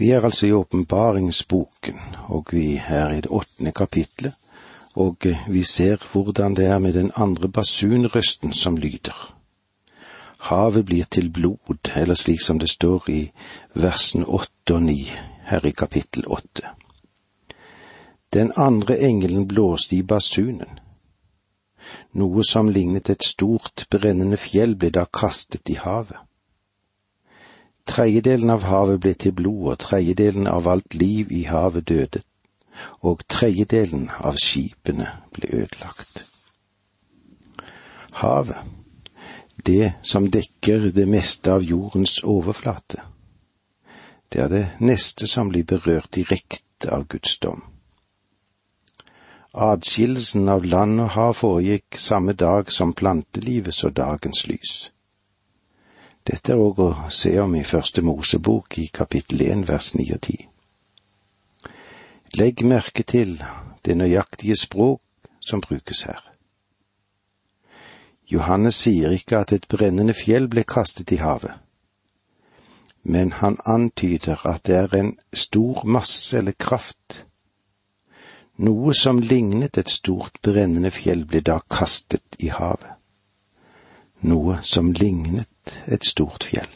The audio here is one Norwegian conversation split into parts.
Vi er altså i åpenbaringsboken, og vi er i det åttende kapitlet, og vi ser hvordan det er med den andre basunrøsten som lyder. Havet blir til blod, eller slik som det står i versen åtte og ni her i kapittel åtte. Den andre engelen blåste i basunen. Noe som lignet et stort, brennende fjell ble da kastet i havet. Tredjedelen av havet ble til blod, og tredjedelen av alt liv i havet døde, og tredjedelen av skipene ble ødelagt. Havet, det som dekker det meste av jordens overflate, det er det neste som blir berørt direkte av Guds dom. Adskillelsen av land og hav foregikk samme dag som plantelivet så dagens lys. Dette er òg å se om i Første Mosebok i kapittel 1 vers 9 og 10. Legg merke til det nøyaktige språk som brukes her. Johannes sier ikke at et brennende fjell ble kastet i havet, men han antyder at det er en stor masse eller kraft. Noe som lignet et stort brennende fjell ble da kastet i havet. Noe som lignet et stort fjell.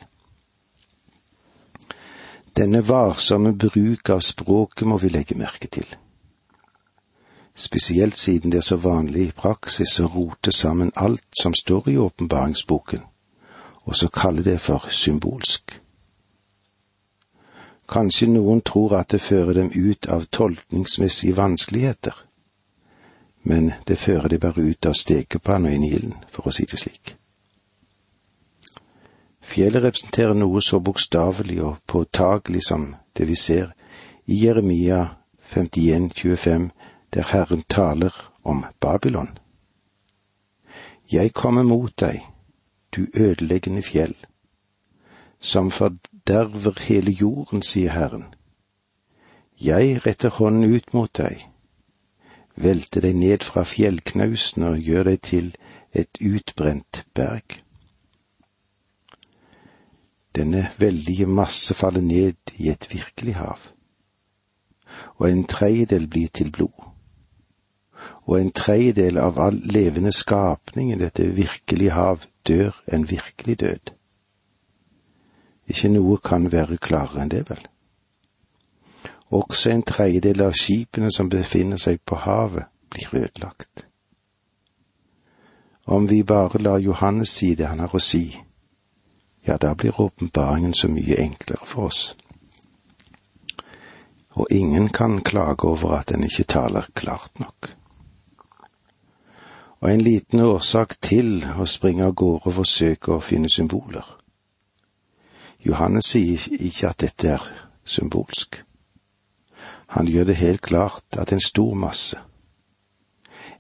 Denne varsomme bruk av språket må vi legge merke til. Spesielt siden det er så vanlig i praksis å rote sammen alt som står i åpenbaringsboken, og så kalle det for symbolsk. Kanskje noen tror at det fører dem ut av tolkningsmessige vanskeligheter, men det fører de bare ut av stekepanna i Nilen, for å si det slik. Fjellet representerer noe så bokstavelig og påtagelig som det vi ser i Jeremia 51, 25, der Herren taler om Babylon. Jeg kommer mot deg, du ødeleggende fjell, som forderver hele jorden, sier Herren. Jeg retter hånden ut mot deg, velter deg ned fra fjellknausen og gjør deg til et utbrent berg. Denne veldige masse faller ned i et virkelig hav, og en tredjedel blir til blod. Og en tredjedel av all levende skapning i dette virkelige hav dør en virkelig død. Ikke noe kan være klarere enn det, vel. Også en tredjedel av skipene som befinner seg på havet, blir ødelagt. Om vi bare lar Johannes si det han har å si, ja, da blir åpenbaringen så mye enklere for oss. Og ingen kan klage over at den ikke taler klart nok. Og en liten årsak til å springe av gårde og forsøke å finne symboler. Johannes sier ikke at dette er symbolsk. Han gjør det helt klart at en stor masse,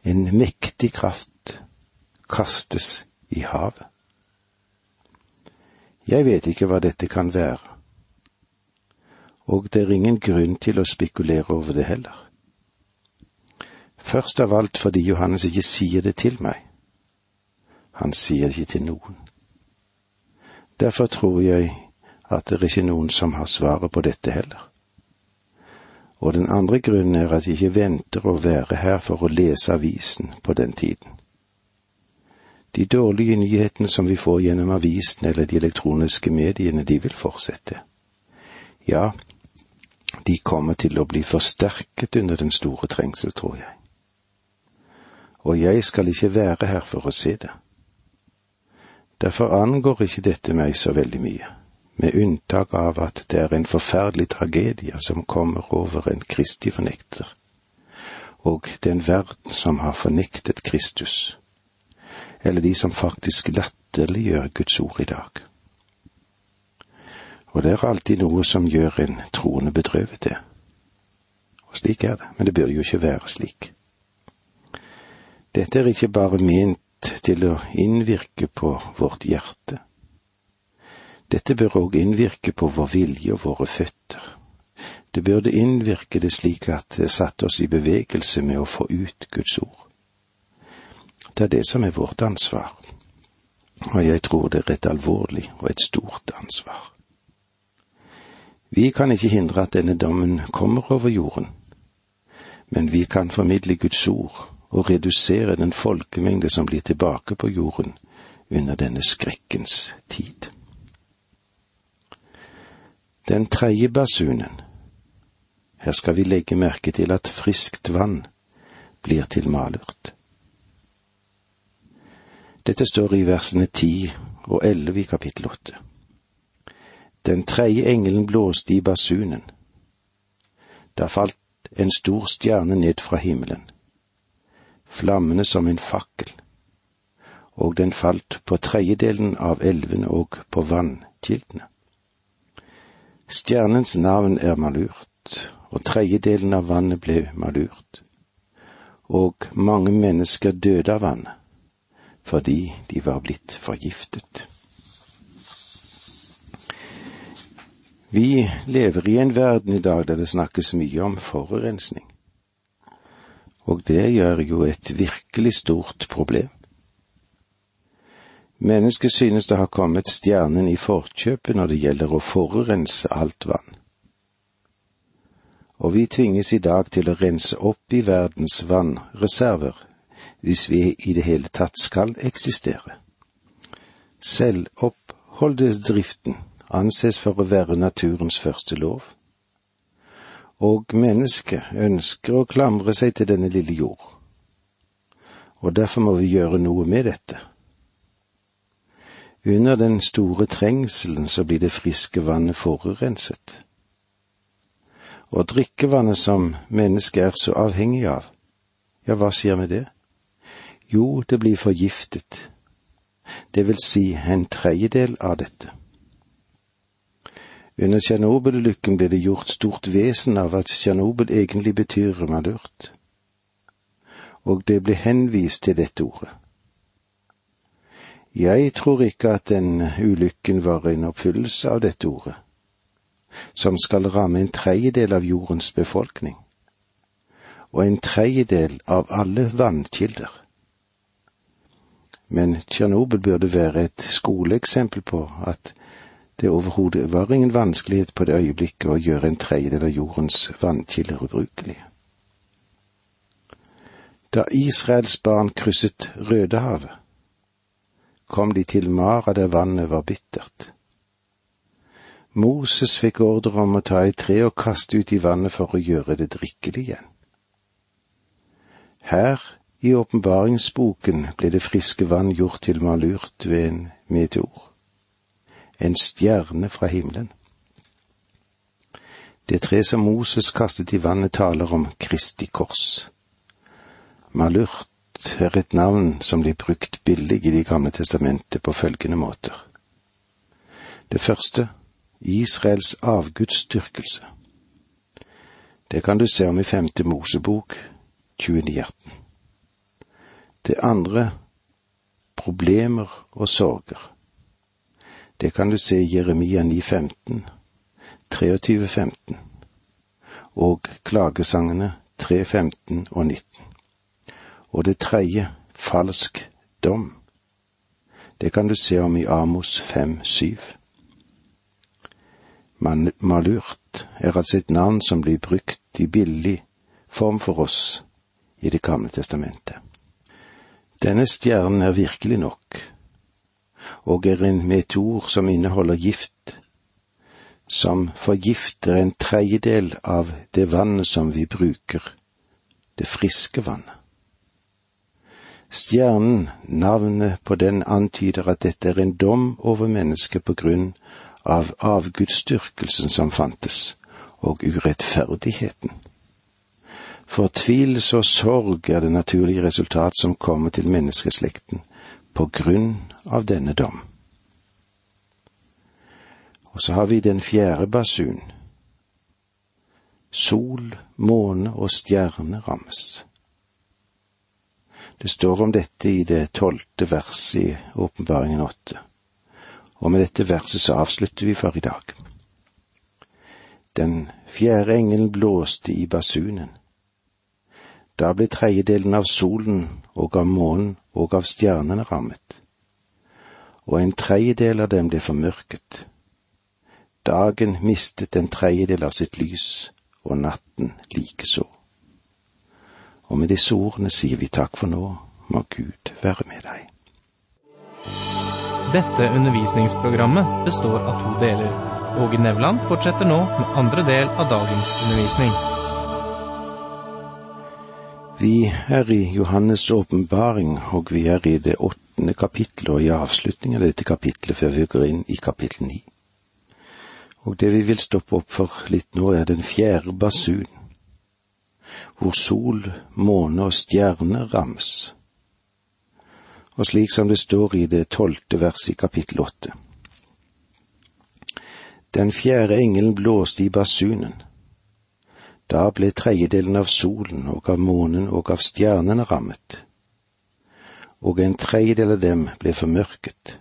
en mektig kraft, kastes i havet. Jeg vet ikke hva dette kan være, og det er ingen grunn til å spekulere over det heller. Først av alt fordi Johannes ikke sier det til meg. Han sier det ikke til noen. Derfor tror jeg at det er ikke noen som har svaret på dette heller. Og den andre grunnen er at jeg ikke venter å være her for å lese avisen på den tiden. De dårlige nyhetene som vi får gjennom avisen eller de elektroniske mediene, de vil fortsette. Ja, de kommer til å bli forsterket under den store trengsel, tror jeg. Og jeg skal ikke være her for å se det. Derfor angår ikke dette meg så veldig mye, med unntak av at det er en forferdelig tragedie som kommer over en kristig fornekter, og den verden som har fornektet Kristus eller de som faktisk latterliggjør Guds ord i dag. Og det er alltid noe som gjør en troende bedrøvet, det. Og slik er det, men det burde jo ikke være slik. Dette er ikke bare ment til å innvirke på vårt hjerte. Dette bør òg innvirke på vår vilje og våre føtter. Det burde innvirke det slik at det satte oss i bevegelse med å få ut Guds ord. Det er det som er vårt ansvar, og jeg tror det er et alvorlig og et stort ansvar. Vi kan ikke hindre at denne dommen kommer over jorden, men vi kan formidle Guds ord og redusere den folkemengde som blir tilbake på jorden under denne skrekkens tid. Den tredje basunen. Her skal vi legge merke til at friskt vann blir til malurt. Dette står i versene ti og elleve i kapittel åtte. Den tredje engelen blåste i basunen. Da falt en stor stjerne ned fra himmelen, flammende som en fakkel, og den falt på tredjedelen av elvene og på vannkildene. Stjernens navn er malurt, og tredjedelen av vannet ble malurt, og mange mennesker døde av vannet, fordi de var blitt forgiftet. Vi lever i en verden i dag der det snakkes mye om forurensning, og det gjør jo et virkelig stort problem. Mennesket synes det har kommet stjernen i forkjøpet når det gjelder å forurense alt vann. Og vi tvinges i dag til å rense opp i verdens vannreserver hvis vi i det hele tatt skal eksistere. Selvoppholdesdriften anses for å være naturens første lov, og mennesket ønsker å klamre seg til denne lille jord, og derfor må vi gjøre noe med dette. Under den store trengselen så blir det friske vannet forurenset. Og drikkevannet som mennesket er så avhengig av, ja, hva sier vi det? Jo, det blir forgiftet, det vil si en tredjedel av dette. Under Tsjernobyl-ulykken ble det gjort stort vesen av at Tsjernobyl egentlig betyr malurt, og det ble henvist til dette ordet. Jeg tror ikke at den ulykken var en oppfyllelse av dette ordet, som skal ramme en tredjedel av jordens befolkning, og en tredjedel av alle vannkilder. Men Tsjernobyl burde være et skoleeksempel på at det overhodet var ingen vanskelighet på det øyeblikket å gjøre en tredjedel av jordens vannkilder ubrukelige. Da Israels barn krysset Rødehavet, kom de til Mara der vannet var bittert. Moses fikk ordre om å ta et tre og kaste ut i vannet for å gjøre det drikkelig igjen. Her i åpenbaringsboken ble det friske vann gjort til malurt ved en meteor, en stjerne fra himmelen. Det tre som Moses kastet i vannet, taler om Kristi kors. Malurt er et navn som blir brukt billig i Det gamle testamentet på følgende måter. Det første Israels avgudsdyrkelse. Det kan du se om i femte Mosebok 2918. Det andre problemer og sorger. Det kan du se i Jeremia 915, 2315 og klagesangene 315 og 19. Og det tredje, falsk dom. Det kan du se om i Amos 5-7. Malurt er altså et navn som blir brukt i billig form for oss i Det gamle testamentet. Denne stjernen er virkelig nok, og er en meteor som inneholder gift, som forgifter en tredjedel av det vannet som vi bruker, det friske vannet. Stjernen, navnet på den, antyder at dette er en dom over mennesket på grunn av avgudsdyrkelsen som fantes, og urettferdigheten. Fortvilelse og sorg er det naturlige resultat som kommer til menneskeslekten på grunn av denne dom. Og så har vi den fjerde basun. Sol, måne og stjerne rammes. Det står om dette i det tolvte verset i Åpenbaringen åtte. Og med dette verset så avslutter vi for i dag. Den fjerde engelen blåste i basunen. Da ble tredjedelen av solen og av månen og av stjernene rammet, og en tredjedel av dem ble formørket. Dagen mistet en tredjedel av sitt lys, og natten likeså. Og med disse ordene sier vi takk for nå, må Gud være med deg. Dette undervisningsprogrammet består av to deler. Åge Nevland fortsetter nå med andre del av dagens undervisning. Vi er i Johannes' åpenbaring, og vi er i det åttende kapittelet og i avslutningen av dette kapittelet før vi går inn i kapittel ni. Og det vi vil stoppe opp for litt nå, er den fjerde basun, hvor sol, måne og stjerner rams og slik som det står i det tolvte verset i kapittel åtte. Den fjerde engelen blåste i basunen. Da ble tredjedelen av solen og av månen og av stjernene rammet, og en tredjedel av dem ble formørket.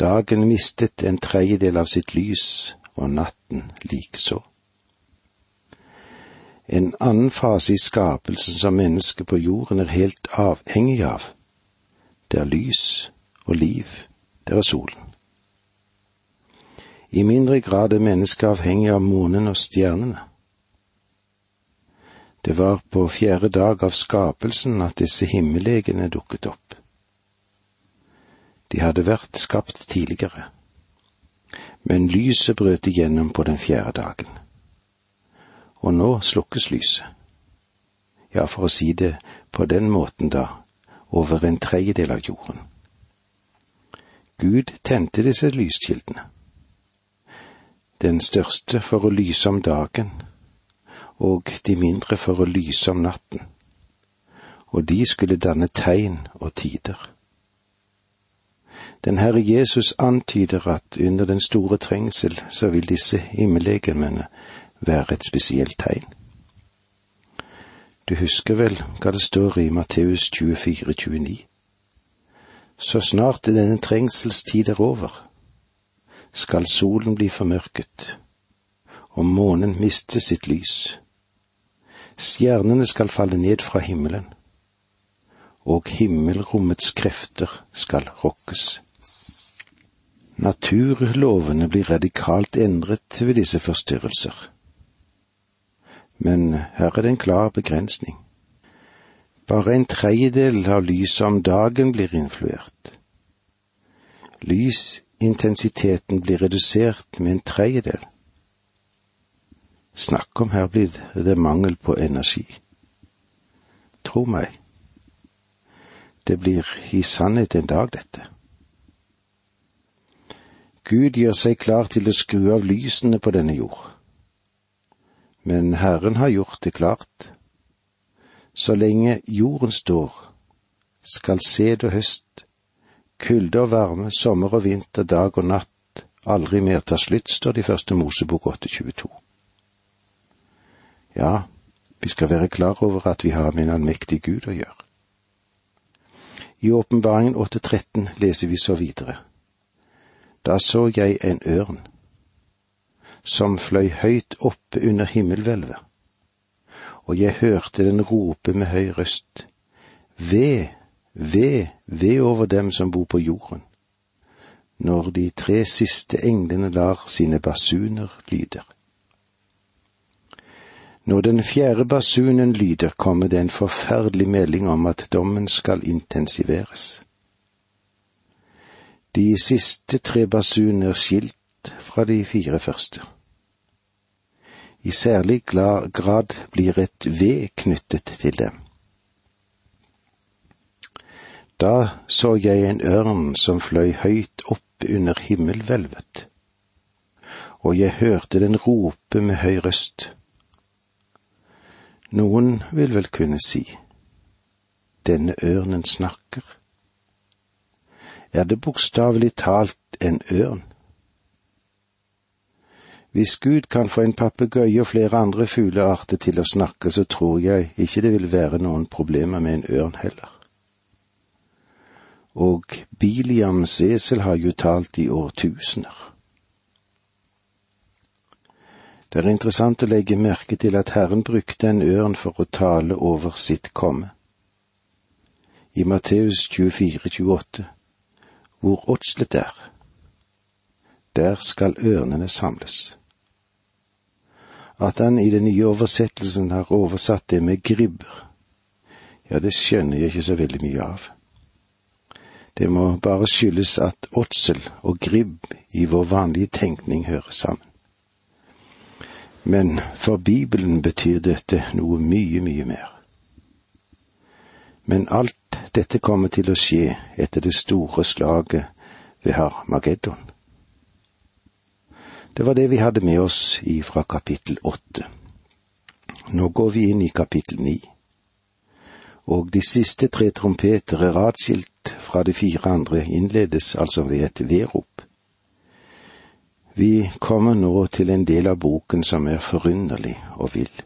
Dagen mistet en tredjedel av sitt lys, og natten likeså. En annen fase i skapelsen som mennesket på jorden er helt avhengig av, det er lys og liv, det er solen. I mindre grad er mennesket avhengig av månen og stjernene. Det var på fjerde dag av skapelsen at disse himmellegene dukket opp. De hadde vært skapt tidligere, men lyset brøt igjennom på den fjerde dagen. Og nå slukkes lyset. Ja, for å si det på den måten, da, over en tredjedel av jorden. Gud tente disse lyskildene. Den største for å lyse om dagen, og de mindre for å lyse om natten, og de skulle danne tegn og tider. Den Herre Jesus antyder at under den store trengsel så vil disse himmellegemene være et spesielt tegn. Du husker vel hva det står i Matteus 24, 29? Så snart denne trengselstid er over, skal solen bli formørket, og månen miste sitt lys. Stjernene skal falle ned fra himmelen, og himmelrommets krefter skal rokkes. Naturlovene blir radikalt endret ved disse forstyrrelser men her er det en klar begrensning. Bare en tredjedel av lyset om dagen blir influert. Lysintensiteten blir redusert med en tredjedel. Snakk om her blir det mangel på energi. Tro meg, det blir i sannhet en dag, dette. Gud gjør seg klar til å skru av lysene på denne jord men Herren har gjort det klart. Så lenge jorden står, skal sæd og høst, kulde og varme, sommer og vinter, dag og natt, aldri mer ta slutt, står det i første Mosebok 822. Ja, vi skal være klar over at vi har med en allmektig Gud å gjøre. I åpenbaringen 8.13 leser vi så videre. Da så jeg en ørn som fløy høyt oppe under himmelhvelvet, og jeg hørte den rope med høy røst, Ved, ved, ved over dem som bor på jorden, når de tre siste englene lar sine basuner lyder. Når den fjerde basunen lyder, kommer det en forferdelig melding om at dommen skal intensiveres. De siste tre basuner er skilt fra de fire første. I særlig grad blir et ved knyttet til dem. Da så jeg en ørn som fløy høyt opp under himmelhvelvet, og jeg hørte den rope med høy røst. Noen vil vel kunne si, denne ørnen snakker. Er det bokstavelig talt en ørn? Hvis Gud kan få en papegøye og flere andre fuglearter til å snakke, så tror jeg ikke det vil være noen problemer med en ørn heller. Og Biliams esel har jo talt i årtusener. Det er interessant å legge merke til at Herren brukte en ørn for å tale over sitt komme. I Matteus 24, 28, hvor åtslet er, der skal ørnene samles. At han i den nye oversettelsen har oversatt det med gribber, ja, det skjønner jeg ikke så veldig mye av. Det må bare skyldes at åtsel og gribb i vår vanlige tenkning hører sammen. Men for Bibelen betyr dette noe mye, mye mer. Men alt dette kommer til å skje etter det store slaget ved Harmageddon. Det var det vi hadde med oss ifra kapittel åtte. Nå går vi inn i kapittel ni. Og de siste tre trompeter er atskilt fra de fire andre innledes altså ved et vedrop. Vi kommer nå til en del av boken som er forunderlig og vill.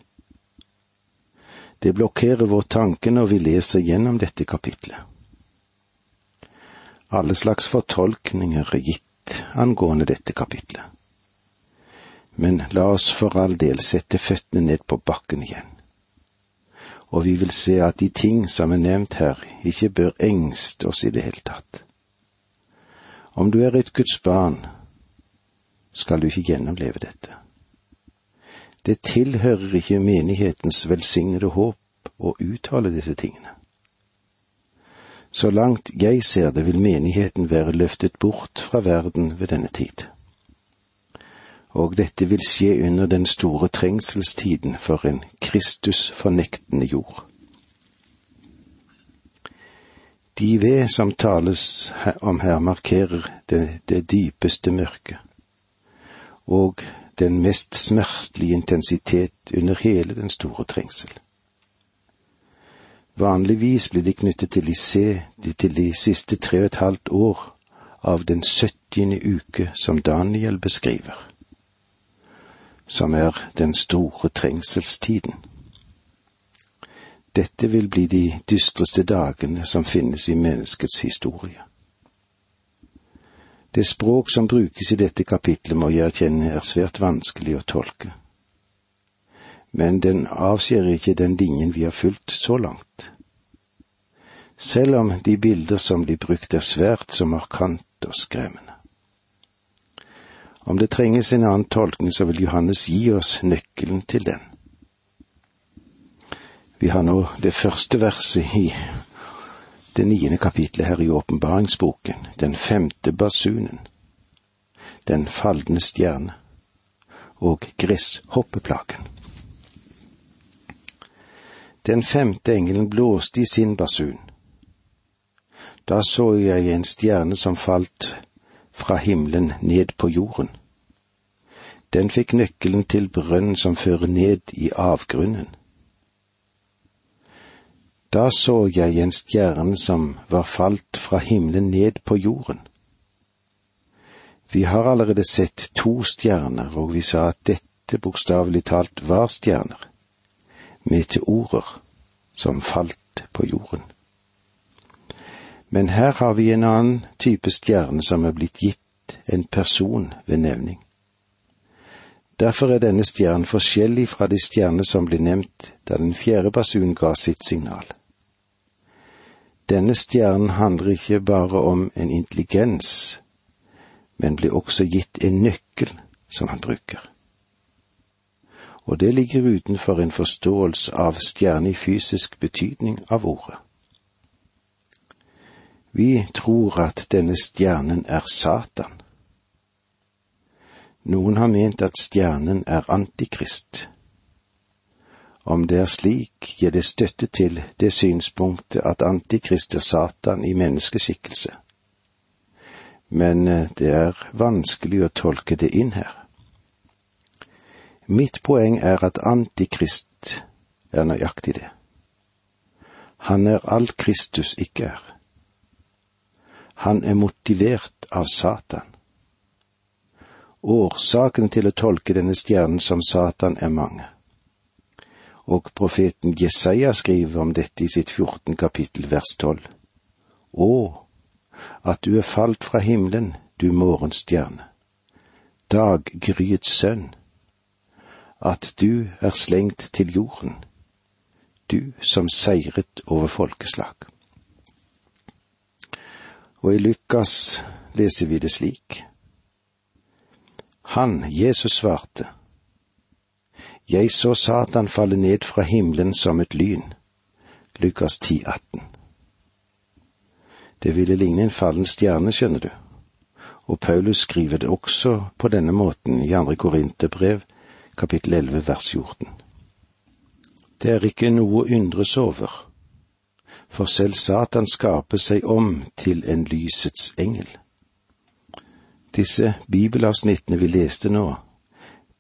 Det blokkerer vår tanke når vi leser gjennom dette kapitlet. Alle slags fortolkninger er gitt angående dette kapitlet. Men la oss for all del sette føttene ned på bakken igjen. Og vi vil se at de ting som er nevnt her, ikke bør engste oss i det hele tatt. Om du er et Guds barn, skal du ikke gjennomleve dette. Det tilhører ikke menighetens velsignede håp å uttale disse tingene. Så langt jeg ser det, vil menigheten være løftet bort fra verden ved denne tid og dette vil skje under den store trengselstiden for en Kristus-fornektende jord. De ved som tales om her, markerer det, det dypeste mørket og den mest smertelige intensitet under hele den store trengsel. Vanligvis blir de knyttet til Lissé til de siste tre og et halvt år av den syttiende uke som Daniel beskriver som er den store trengselstiden. Dette vil bli de dystreste dagene som finnes i menneskets historie. Det språk som brukes i dette kapitlet, må jeg erkjenne er svært vanskelig å tolke. Men den avskjærer ikke den linjen vi har fulgt så langt. Selv om de bilder som blir brukt er svært så markante og skremmende. Om det trenges en annen tolkning, så vil Johannes gi oss nøkkelen til den. Vi har nå det første verset i det niende kapitlet her i åpenbaringsboken, den femte basunen, den falne stjerne og gresshoppeplagen. Den femte engelen blåste i sin basun. Da så jeg en stjerne som falt fra himmelen ned på jorden. Den fikk nøkkelen til brønnen som fører ned i avgrunnen. Da så jeg en stjerne som var falt fra himmelen ned på jorden. Vi har allerede sett to stjerner, og vi sa at dette bokstavelig talt var stjerner, meteorer, som falt på jorden. Men her har vi en annen type stjerne som er blitt gitt en person ved nevning. Derfor er denne stjernen forskjellig fra de stjernene som ble nevnt da den fjerde basun ga sitt signal. Denne stjernen handler ikke bare om en intelligens, men blir også gitt en nøkkel som han bruker. Og det ligger utenfor en forståelse av stjerne i fysisk betydning av ordet. Vi tror at denne stjernen er Satan. Noen har ment at stjernen er Antikrist. Om det er slik, gir det støtte til det synspunktet at Antikrist er Satan i menneskeskikkelse. Men eh, det er vanskelig å tolke det inn her. Mitt poeng er at Antikrist er nøyaktig det. Han er alt Kristus ikke er. Han er motivert av Satan. Årsakene til å tolke denne stjernen som Satan er mange. Og profeten Jesaja skriver om dette i sitt 14 kapittel vers 12. Å, at du er falt fra himmelen, du morgenstjerne, daggryets sønn, at du er slengt til jorden, du som seiret over folkeslag. Og i Lukas leser vi det slik. Han, Jesus, svarte, Jeg så Satan falle ned fra himmelen som et lyn. Lukas 10, 18. Det ville ligne en fallen stjerne, skjønner du, og Paulus skriver det også på denne måten i andre Korinterbrev, kapittel 11, vers 14. Det er ikke noe å undres over, for selv Satan skaper seg om til en lysets engel. Disse bibelavsnittene vi leste nå,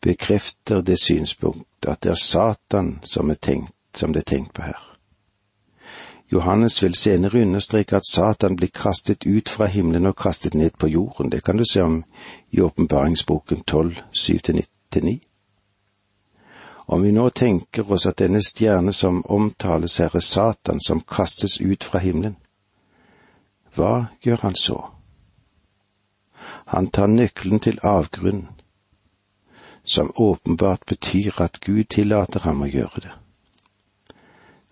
bekrefter det synspunkt at det er Satan som, er tenkt, som det er tenkt på her. Johannes vil senere understreke at Satan blir kastet ut fra himmelen og kastet ned på jorden. Det kan du se om i åpenbaringsboken 12, 7-9. Om vi nå tenker oss at denne stjerne som omtales her er Satan som kastes ut fra himmelen, hva gjør han så? Han tar nøkkelen til avgrunnen, som åpenbart betyr at Gud tillater ham å gjøre det.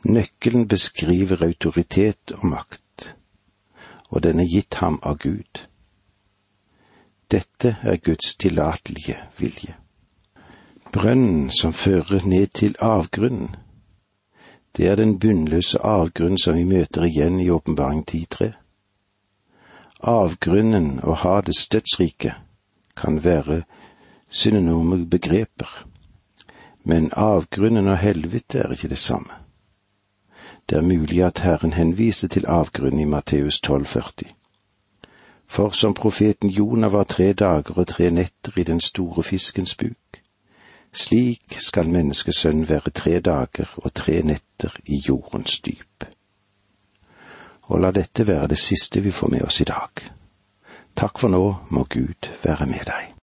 Nøkkelen beskriver autoritet og makt, og den er gitt ham av Gud. Dette er Guds tillatelige vilje. Brønnen som fører ned til avgrunnen, det er den bunnløse avgrunnen som vi møter igjen i Åpenbaring 10.3. Avgrunnen og Hades dødsrike kan være synonyme begreper, men avgrunnen og helvete er ikke det samme. Det er mulig at Herren henviste til avgrunnen i Matteus 12,40. For som profeten Jonah var tre dager og tre netter i den store fiskens buk, slik skal menneskesønnen være tre dager og tre netter i jordens dyp og la dette være det siste vi får med oss i dag. Takk for nå, må Gud være med deg.